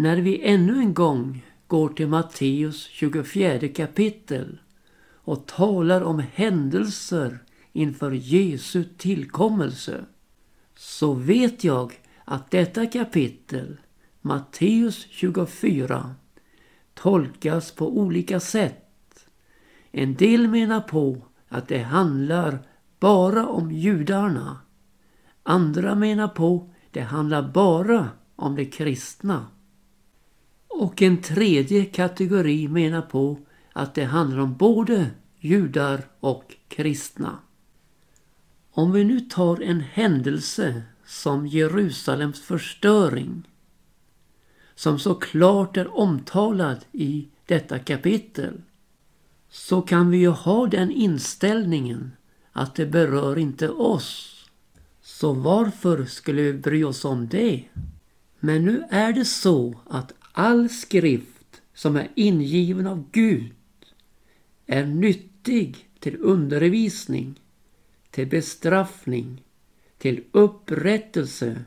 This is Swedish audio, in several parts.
När vi ännu en gång går till Matteus 24 kapitel och talar om händelser inför Jesu tillkommelse så vet jag att detta kapitel, Matteus 24, tolkas på olika sätt. En del menar på att det handlar bara om judarna. Andra menar på att det handlar bara om de kristna. Och en tredje kategori menar på att det handlar om både judar och kristna. Om vi nu tar en händelse som Jerusalems förstöring som så klart är omtalad i detta kapitel så kan vi ju ha den inställningen att det berör inte oss. Så varför skulle vi bry oss om det? Men nu är det så att all skrift som är ingiven av Gud är nyttig till undervisning, till bestraffning, till upprättelse,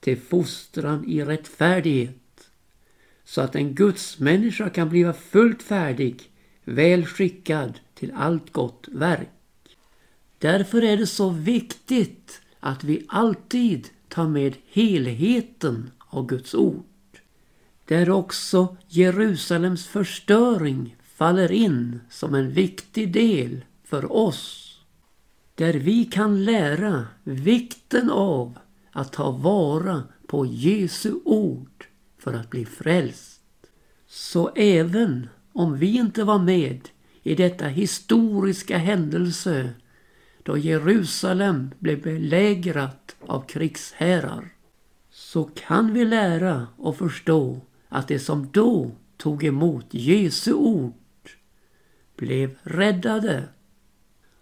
till fostran i rättfärdighet, så att en gudsmänniska kan bli fullt färdig, väl skickad till allt gott verk. Därför är det så viktigt att vi alltid tar med helheten av Guds ord. Där också Jerusalems förstöring faller in som en viktig del för oss. Där vi kan lära vikten av att ta vara på Jesu ord för att bli frälst. Så även om vi inte var med i detta historiska händelse då Jerusalem blev belägrat av krigsherrar så kan vi lära och förstå att de som då tog emot Jesu ord blev räddade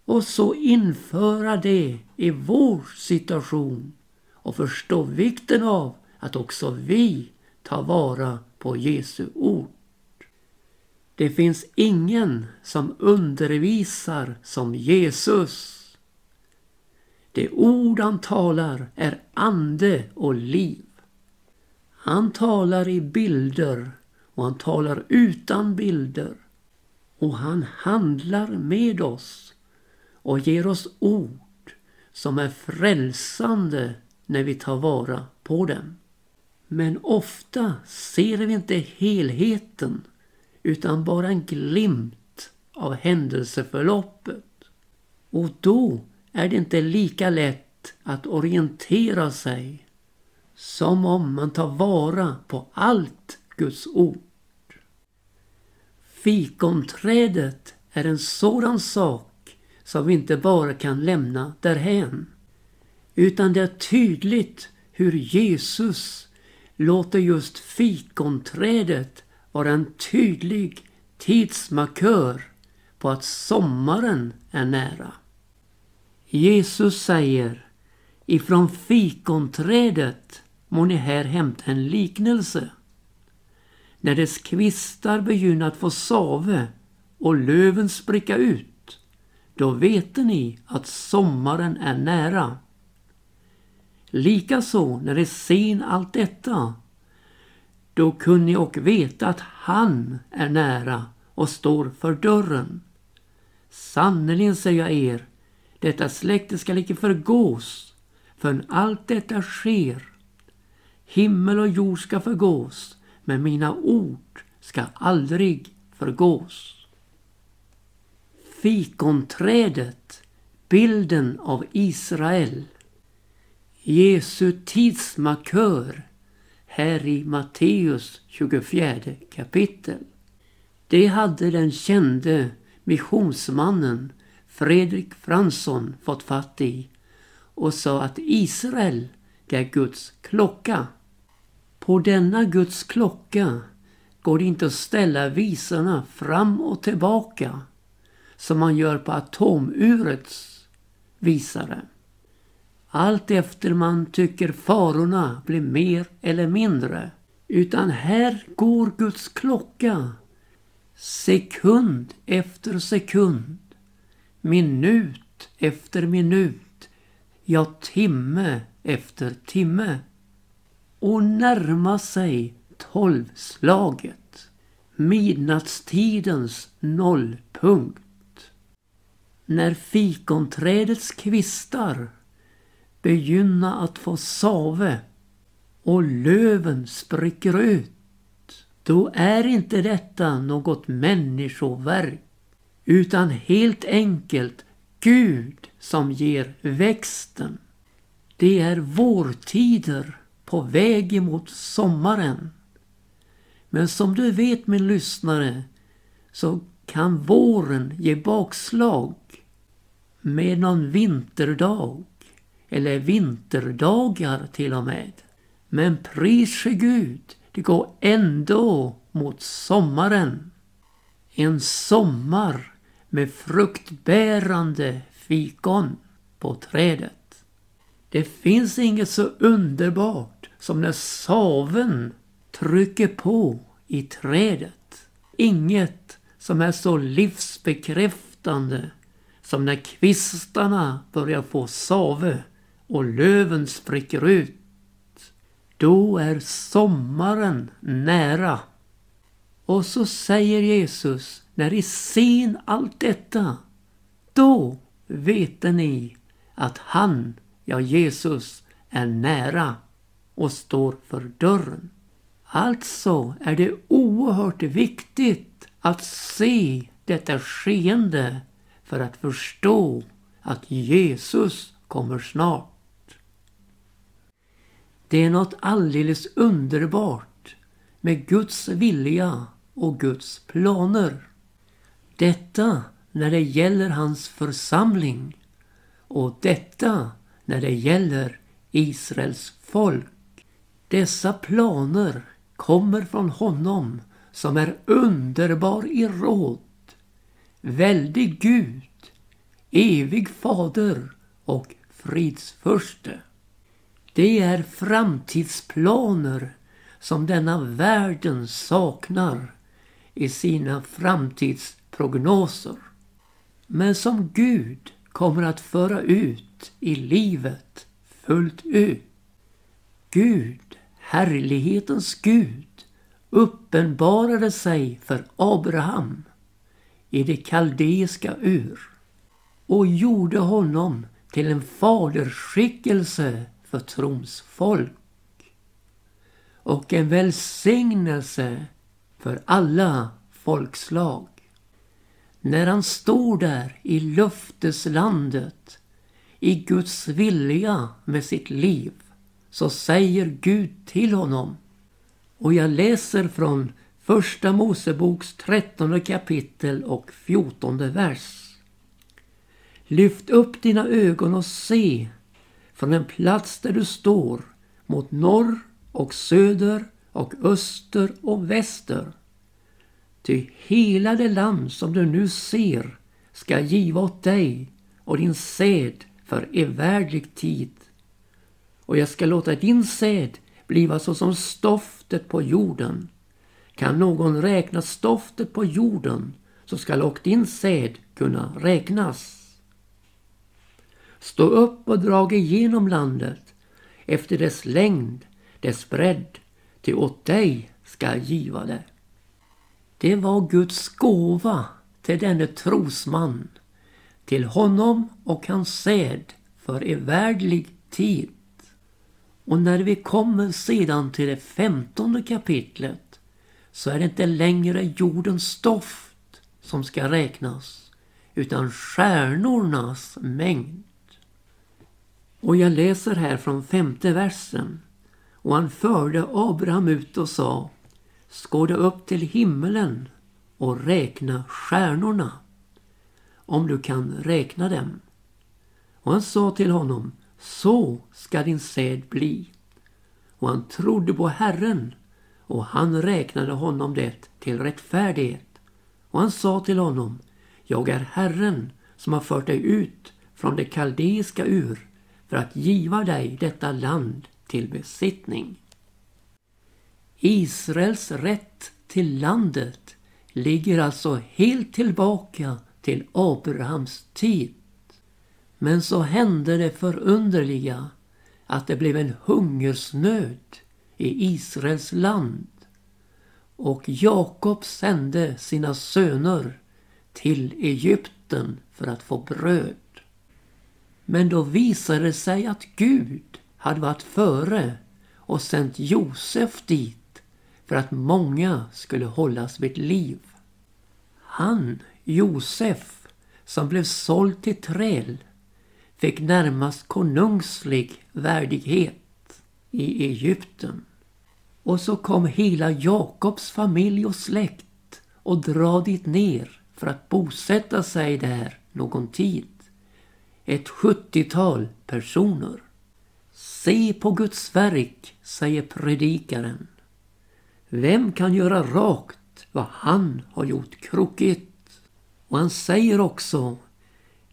och så införa det i vår situation och förstå vikten av att också vi tar vara på Jesu ord. Det finns ingen som undervisar som Jesus. Det ord han talar är ande och liv. Han talar i bilder och han talar utan bilder. Och han handlar med oss och ger oss ord som är frälsande när vi tar vara på dem. Men ofta ser vi inte helheten utan bara en glimt av händelseförloppet. Och då är det inte lika lätt att orientera sig som om man tar vara på allt Guds ord. Fikonträdet är en sådan sak som vi inte bara kan lämna därhän. Utan det är tydligt hur Jesus låter just fikonträdet vara en tydlig tidsmarkör på att sommaren är nära. Jesus säger ifrån fikonträdet må ni här hämta en liknelse. När dess kvistar begynner att få save och löven spricka ut, då vet ni att sommaren är nära. Likaså när det sen allt detta, då kunde ni och veta att han är nära och står för dörren. Sannerligen säger jag er, detta släkte skall icke förgås förrän allt detta sker. Himmel och jord ska förgås, men mina ord ska aldrig förgås. Fikonträdet, bilden av Israel. Jesu tidsmarkör här i Matteus 24 kapitel. Det hade den kände missionsmannen Fredrik Fransson fått fatt i och sa att Israel det är Guds klocka. På denna Guds klocka går det inte att ställa visarna fram och tillbaka som man gör på atomurets visare. Allt efter man tycker farorna blir mer eller mindre. Utan här går Guds klocka sekund efter sekund minut efter minut, ja timme efter timme och närma sig tolvslaget. Midnattstidens nollpunkt. När fikonträdets kvistar begynna att få save och löven spricker ut. Då är inte detta något människoverk utan helt enkelt Gud som ger växten. Det är vårtider på väg emot sommaren. Men som du vet min lyssnare så kan våren ge bakslag med någon vinterdag eller vinterdagar till och med. Men pris Gud, det går ändå mot sommaren. En sommar med fruktbärande fikon på trädet. Det finns inget så underbart som när saven trycker på i trädet. Inget som är så livsbekräftande som när kvistarna börjar få save och löven spricker ut. Då är sommaren nära. Och så säger Jesus, när i ser allt detta, då vet ni att han, ja Jesus, är nära och står för dörren. Alltså är det oerhört viktigt att se detta skeende för att förstå att Jesus kommer snart. Det är något alldeles underbart med Guds vilja och Guds planer. Detta när det gäller hans församling och detta när det gäller Israels folk. Dessa planer kommer från honom som är underbar i råd, väldig Gud, evig fader och fridsförste. Det är framtidsplaner som denna världen saknar i sina framtidsprognoser. Men som Gud kommer att föra ut i livet fullt ut. Gud, härlighetens Gud, uppenbarade sig för Abraham i det kaldeiska ur och gjorde honom till en faderskickelse för trons folk och en välsignelse för alla folkslag. När han står där i löfteslandet i Guds vilja med sitt liv så säger Gud till honom och jag läser från Första Moseboks trettonde kapitel och fjortonde vers. Lyft upp dina ögon och se från den plats där du står mot norr och söder och öster och väster. Ty hela det land som du nu ser ska giva åt dig och din säd för evärdlig tid. Och jag ska låta din säd bliva såsom stoftet på jorden. Kan någon räkna stoftet på jorden så skall och din säd kunna räknas. Stå upp och drag igenom landet efter dess längd, dess bredd, till åt dig ska giva det. Det var Guds gåva till denne trosman, till honom och hans säd för evärdlig tid. Och när vi kommer sedan till det femtonde kapitlet så är det inte längre jordens stoft som ska räknas utan stjärnornas mängd. Och jag läser här från femte versen. Och han förde Abraham ut och sa Skåda upp till himmelen och räkna stjärnorna om du kan räkna dem. Och han sa till honom Så ska din säd bli. Och han trodde på Herren och han räknade honom det till rättfärdighet. Och han sa till honom Jag är Herren som har fört dig ut från det kaldeiska ur för att giva dig detta land till besittning. Israels rätt till landet ligger alltså helt tillbaka till Abrahams tid. Men så hände det förunderliga att det blev en hungersnöd i Israels land och Jakob sände sina söner till Egypten för att få bröd. Men då visade det sig att Gud hade varit före och sänt Josef dit för att många skulle hållas vid liv. Han, Josef, som blev såld till träl, fick närmast konungslig värdighet i Egypten. Och så kom hela Jakobs familj och släkt och dra dit ner för att bosätta sig där någon tid. Ett sjuttiotal personer. Se på Guds verk, säger predikaren. Vem kan göra rakt vad han har gjort krokigt? Och han säger också,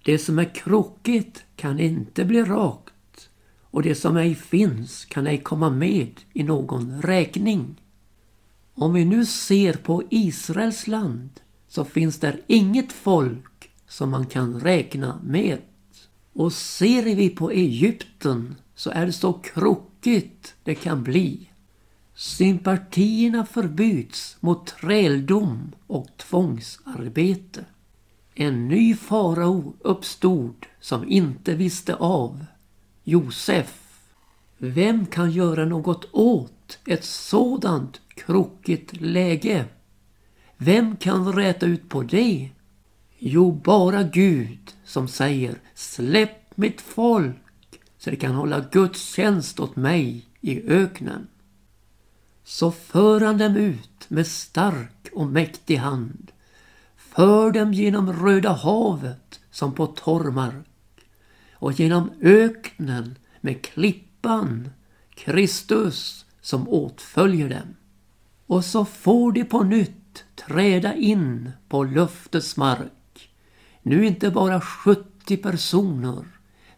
det som är krokigt kan inte bli rakt och det som ej finns kan ej komma med i någon räkning. Om vi nu ser på Israels land så finns där inget folk som man kan räkna med. Och ser vi på Egypten så är det så krokigt det kan bli. Sympatierna förbyts mot träldom och tvångsarbete. En ny farao uppstod som inte visste av. Josef. Vem kan göra något åt ett sådant krokigt läge? Vem kan räta ut på det? Jo, bara Gud som säger släpp mitt folk så det kan hålla Guds tjänst åt mig i öknen. Så för han dem ut med stark och mäktig hand. För dem genom Röda havet som på torrmark och genom öknen med klippan, Kristus som åtföljer dem. Och så får de på nytt träda in på löftets mark. Nu inte bara 70 personer,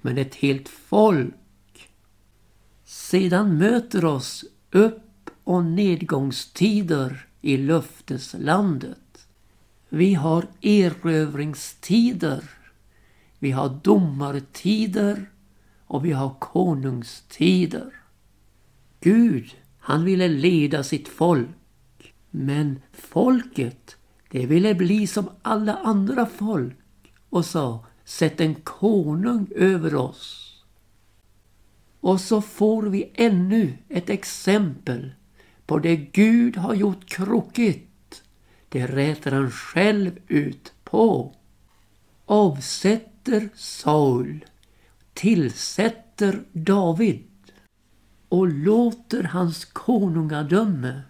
men ett helt folk. Sedan möter oss upp och nedgångstider i löfteslandet. Vi har erövringstider. Vi har domartider och vi har konungstider. Gud, han ville leda sitt folk. Men folket, det ville bli som alla andra folk och sa Sätt en konung över oss. Och så får vi ännu ett exempel på det Gud har gjort krokigt. Det rätar han själv ut på. Avsätter Saul, tillsätter David och låter hans konungadöme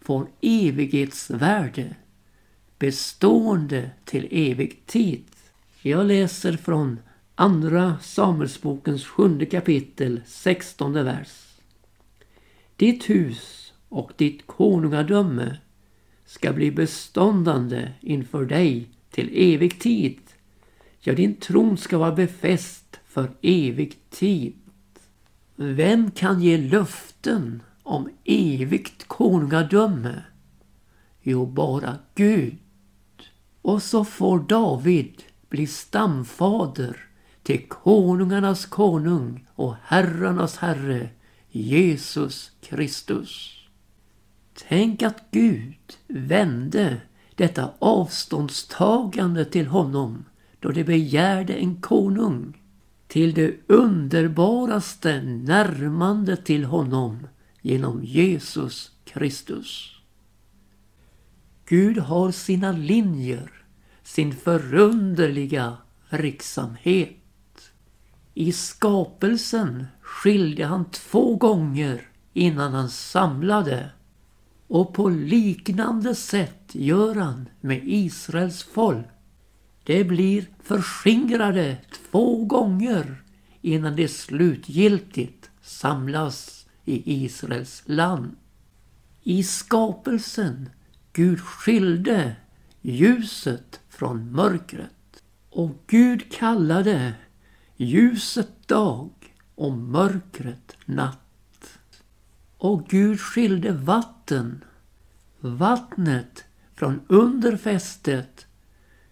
få evighetsvärde bestående till evig tid. Jag läser från Andra Samuelsbokens sjunde kapitel, sextonde vers. Ditt hus och ditt konungadöme ska bli beståndande inför dig till evig tid. Ja, din tron ska vara befäst för evig tid. Vem kan ge löften om evigt konungadöme? Jo, bara Gud. Och så får David bli stamfader till konungarnas konung och herrarnas herre, Jesus Kristus. Tänk att Gud vände detta avståndstagande till honom då de begärde en konung till det underbaraste närmande till honom genom Jesus Kristus. Gud har sina linjer sin förunderliga verksamhet. I skapelsen skilde han två gånger innan han samlade. Och på liknande sätt gör han med Israels folk. Det blir förskingrade två gånger innan det slutgiltigt samlas i Israels land. I skapelsen Gud skilde ljuset från mörkret. Och Gud kallade ljuset dag och mörkret natt. Och Gud skilde vatten, vattnet från under fästet,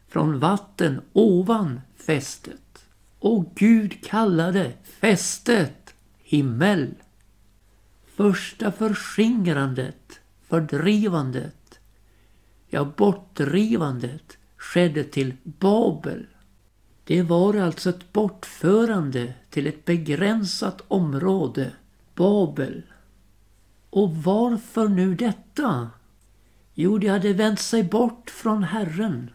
från vatten ovan fästet. Och Gud kallade fästet himmel. Första förskingrandet, fördrivandet, ja bortdrivandet, skedde till Babel. Det var alltså ett bortförande till ett begränsat område, Babel. Och varför nu detta? Jo, de hade vänt sig bort från Herren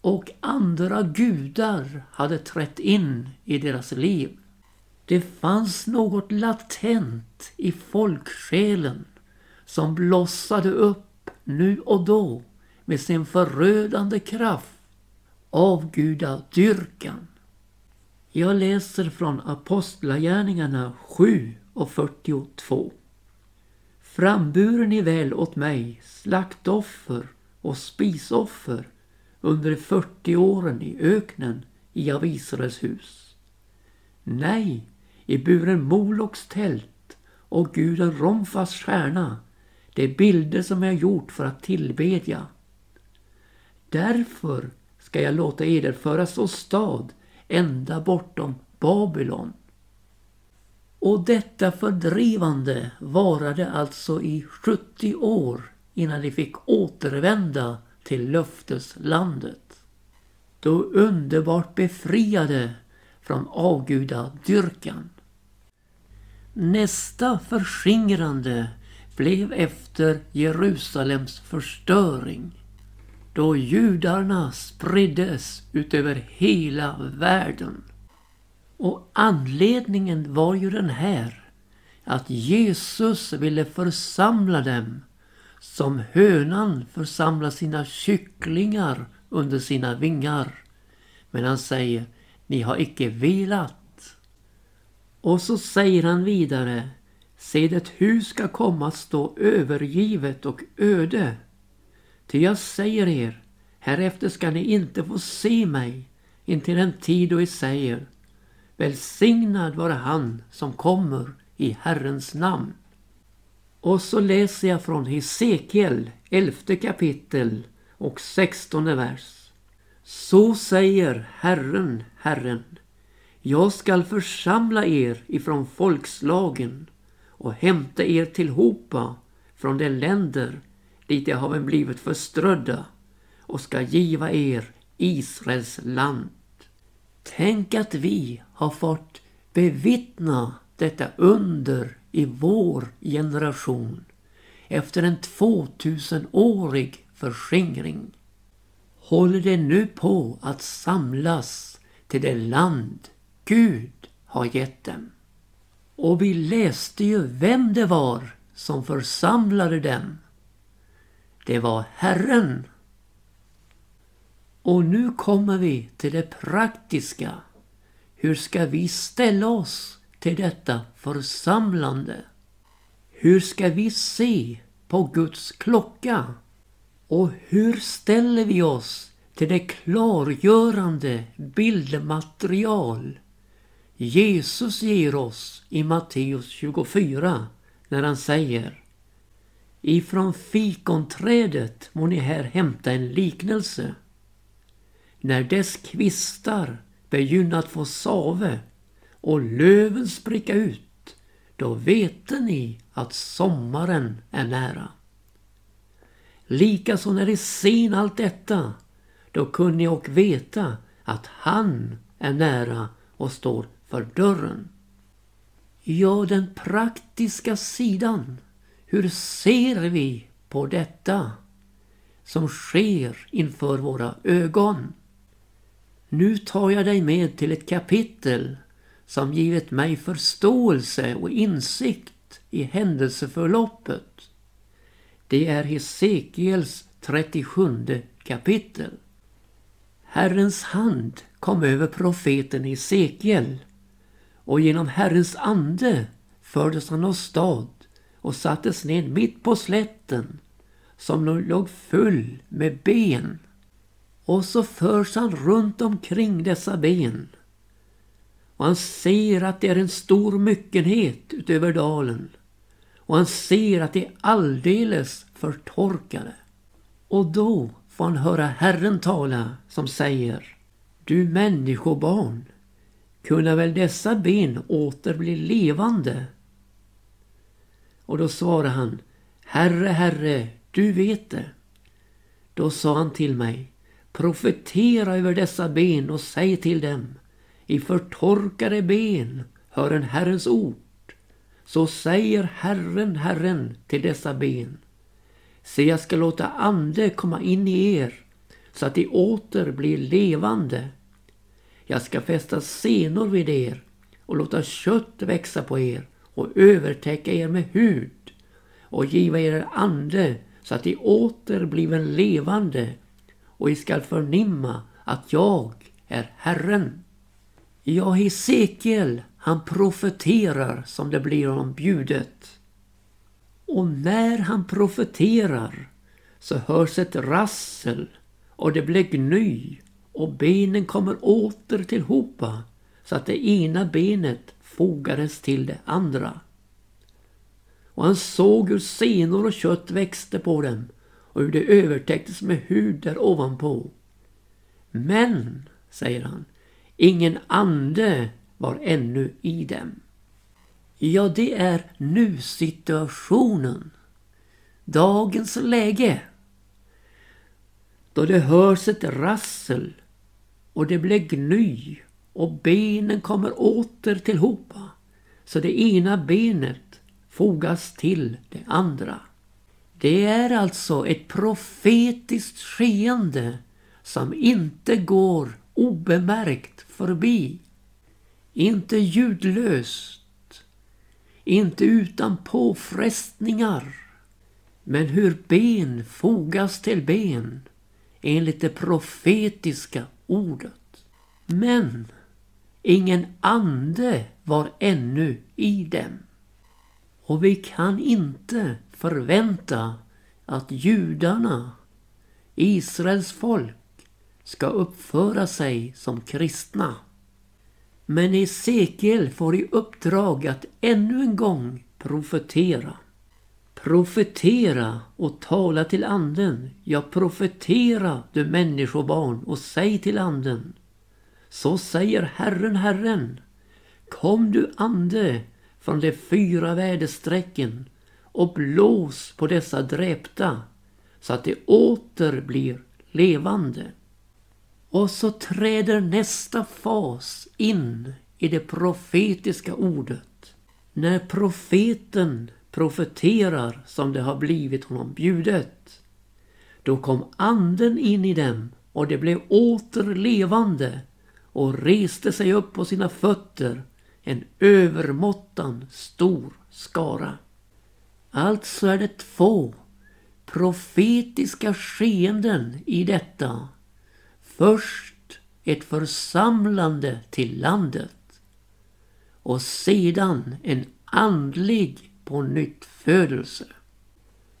och andra gudar hade trätt in i deras liv. Det fanns något latent i folksjälen som blossade upp nu och då med sin förödande kraft avgudadyrkan. Jag läser från Apostlagärningarna 7 och 42. Framburen i väl åt mig slaktoffer och spisoffer under de 40 åren i öknen i av Israels hus. Nej, i buren Moloks tält och guden Romfas stjärna, det är bilder som jag gjort för att tillbedja. Därför ska jag låta eder föras åstad ända bortom Babylon. Och detta fördrivande varade alltså i 70 år innan de fick återvända till löfteslandet. Då underbart befriade från avgudadyrkan. Nästa förskingrande blev efter Jerusalems förstöring då judarna spriddes utöver hela världen. Och anledningen var ju den här att Jesus ville församla dem som hönan församlar sina kycklingar under sina vingar. Men han säger, ni har icke vilat. Och så säger han vidare, se det hus ska komma att stå övergivet och öde. Ty jag säger er, härefter ska ni inte få se mig intill den tid då ni säger, välsignad vare han som kommer i Herrens namn. Och så läser jag från Hesekiel, elfte kapitel och sextonde vers. Så säger Herren, Herren, jag skall församla er ifrån folkslagen och hämta er tillhopa från de länder dit jag har blivit förströdda och ska giva er Israels land. Tänk att vi har fått bevittna detta under i vår generation efter en 2000-årig förskingring håller det nu på att samlas till det land Gud har gett dem. Och vi läste ju vem det var som församlade dem. Det var Herren. Och nu kommer vi till det praktiska. Hur ska vi ställa oss till detta församlande? Hur ska vi se på Guds klocka? Och hur ställer vi oss till det klargörande bildmaterial Jesus ger oss i Matteus 24 när han säger Ifrån fikonträdet må ni här hämta en liknelse. När dess kvistar begynnat få save och löven spricka ut, då vete ni att sommaren är nära. Likaså när ni sen allt detta, då kunde ni och veta att han är nära och står för dörren. Ja, den praktiska sidan. Hur ser vi på detta som sker inför våra ögon? Nu tar jag dig med till ett kapitel som givit mig förståelse och insikt i händelseförloppet. Det är Hesekiels 37 kapitel. Herrens hand kom över profeten Hesekiel och genom Herrens ande fördes han åstad och sattes ned mitt på slätten som låg full med ben. Och så förs han runt omkring dessa ben. Och han ser att det är en stor myckenhet utöver dalen. Och han ser att det är alldeles förtorkade. Och då får han höra Herren tala som säger Du människobarn, kunna väl dessa ben åter bli levande? Och då svarar han Herre, Herre, du vet det. Då sa han till mig, profetera över dessa ben och säg till dem, i förtorkade ben hör en Herrens ord. Så säger Herren, Herren till dessa ben. Se, jag ska låta ande komma in i er så att de åter blir levande. Jag ska fästa senor vid er och låta kött växa på er och övertäcka er med hud och giva er ande så att de åter bliven levande och I skall förnimma att jag är Herren. Ja, Hesekiel, han profeterar som det blir honom bjudet. Och när han profeterar så hörs ett rassel och det blir gny och benen kommer åter tillhopa så att det ena benet fogades till det andra. Och han såg hur senor och kött växte på dem och hur det övertäcktes med hud där ovanpå. Men, säger han, ingen ande var ännu i dem. Ja, det är nu-situationen. Dagens läge. Då det hörs ett rassel och det blir gny och benen kommer åter tillhopa så det ena benet fogas till det andra. Det är alltså ett profetiskt skeende som inte går obemärkt förbi. Inte ljudlöst, inte utan påfrestningar. Men hur ben fogas till ben enligt det profetiska ordet. Men ingen ande var ännu i dem. Och vi kan inte förvänta att judarna, Israels folk, ska uppföra sig som kristna. Men Esekiel får i uppdrag att ännu en gång profetera. Profetera och tala till anden. Ja, profetera du människobarn och säg till anden. Så säger Herren, Herren. Kom du ande från de fyra väderstrecken och blås på dessa dräpta så att de åter blir levande. Och så träder nästa fas in i det profetiska ordet. När profeten profeterar som det har blivit honom bjudet. Då kom anden in i dem och det blev åter levande och reste sig upp på sina fötter en övermåttan stor skara. Alltså är det två profetiska skeenden i detta. Först ett församlande till landet och sedan en andlig på nytt födelse.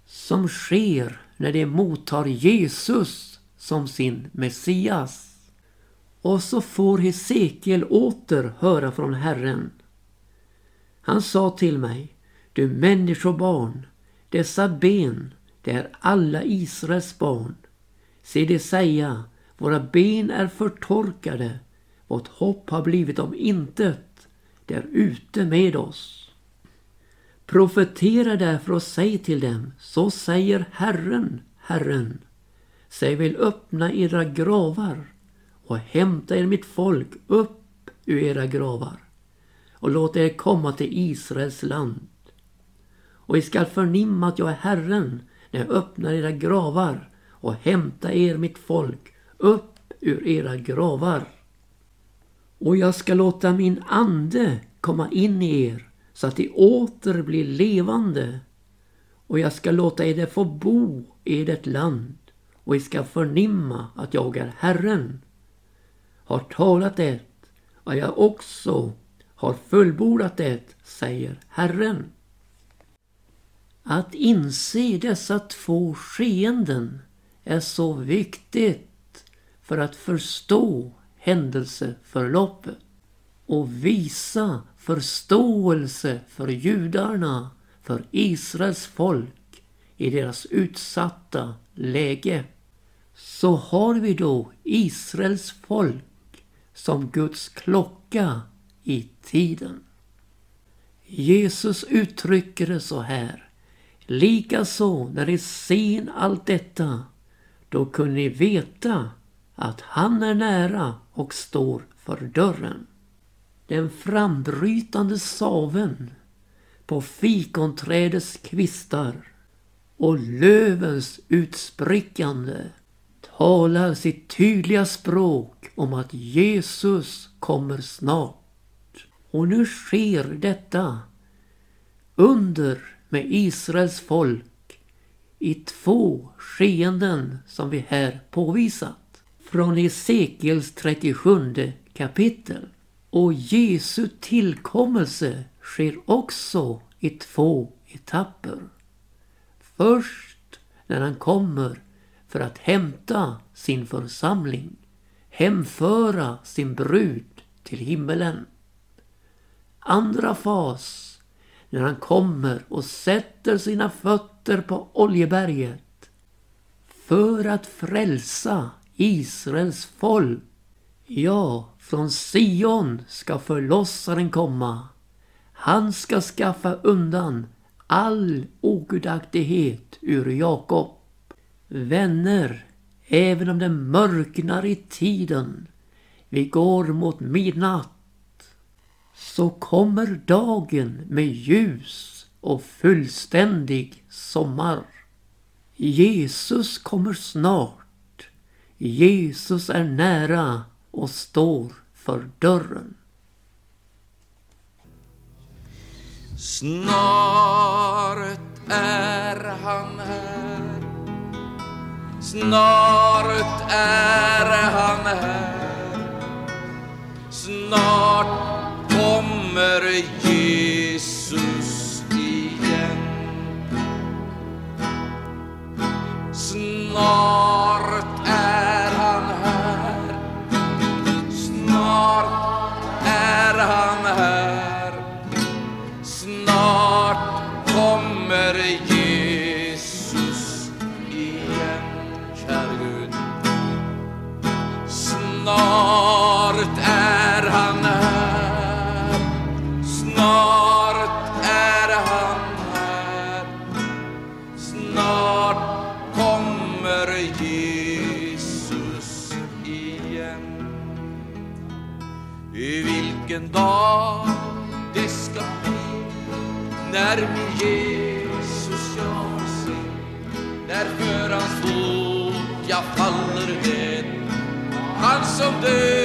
Som sker när de mottar Jesus som sin Messias. Och så får Hesekiel åter höra från Herren. Han sa till mig, du människobarn, dessa ben, det är alla Israels barn. Se det säga, våra ben är förtorkade, vårt hopp har blivit om intet, det är ute med oss. Profetera därför och säg till dem, så säger Herren, Herren. Säg vill öppna era gravar och hämta er mitt folk upp ur era gravar och låt er komma till Israels land. Och I skall förnimma att jag är Herren när jag öppnar era gravar och hämtar er mitt folk upp ur era gravar. Och jag ska låta min ande komma in i er så att de åter blir levande. Och jag ska låta er få bo i ert land och ni ska förnimma att jag är Herren har talat det och jag också har fullbordat det, säger Herren. Att inse dessa två skeenden är så viktigt för att förstå händelseförloppet och visa förståelse för judarna, för Israels folk i deras utsatta läge. Så har vi då Israels folk som Guds klocka i tiden. Jesus uttrycker det så här. Likaså när ni ser allt detta, Då kunde ni veta att han är nära och står för dörren. Den frambrytande saven på fikonträdets kvistar och lövens utsprickande talar sitt tydliga språk om att Jesus kommer snart. Och nu sker detta under med Israels folk i två skeenden som vi här påvisat. Från Hesekiels 37 kapitel. Och Jesu tillkommelse sker också i två etapper. Först när han kommer för att hämta sin församling, hemföra sin brud till himmelen. Andra fas när han kommer och sätter sina fötter på Oljeberget för att frälsa Israels folk. Ja, från Sion ska förlossaren komma. Han ska skaffa undan all ogudaktighet ur Jakob. Vänner, även om det mörknar i tiden, vi går mot midnatt, så kommer dagen med ljus och fullständig sommar. Jesus kommer snart. Jesus är nära och står för dörren. Snart är han här Snart är han här. Snart kommer Jesus. Han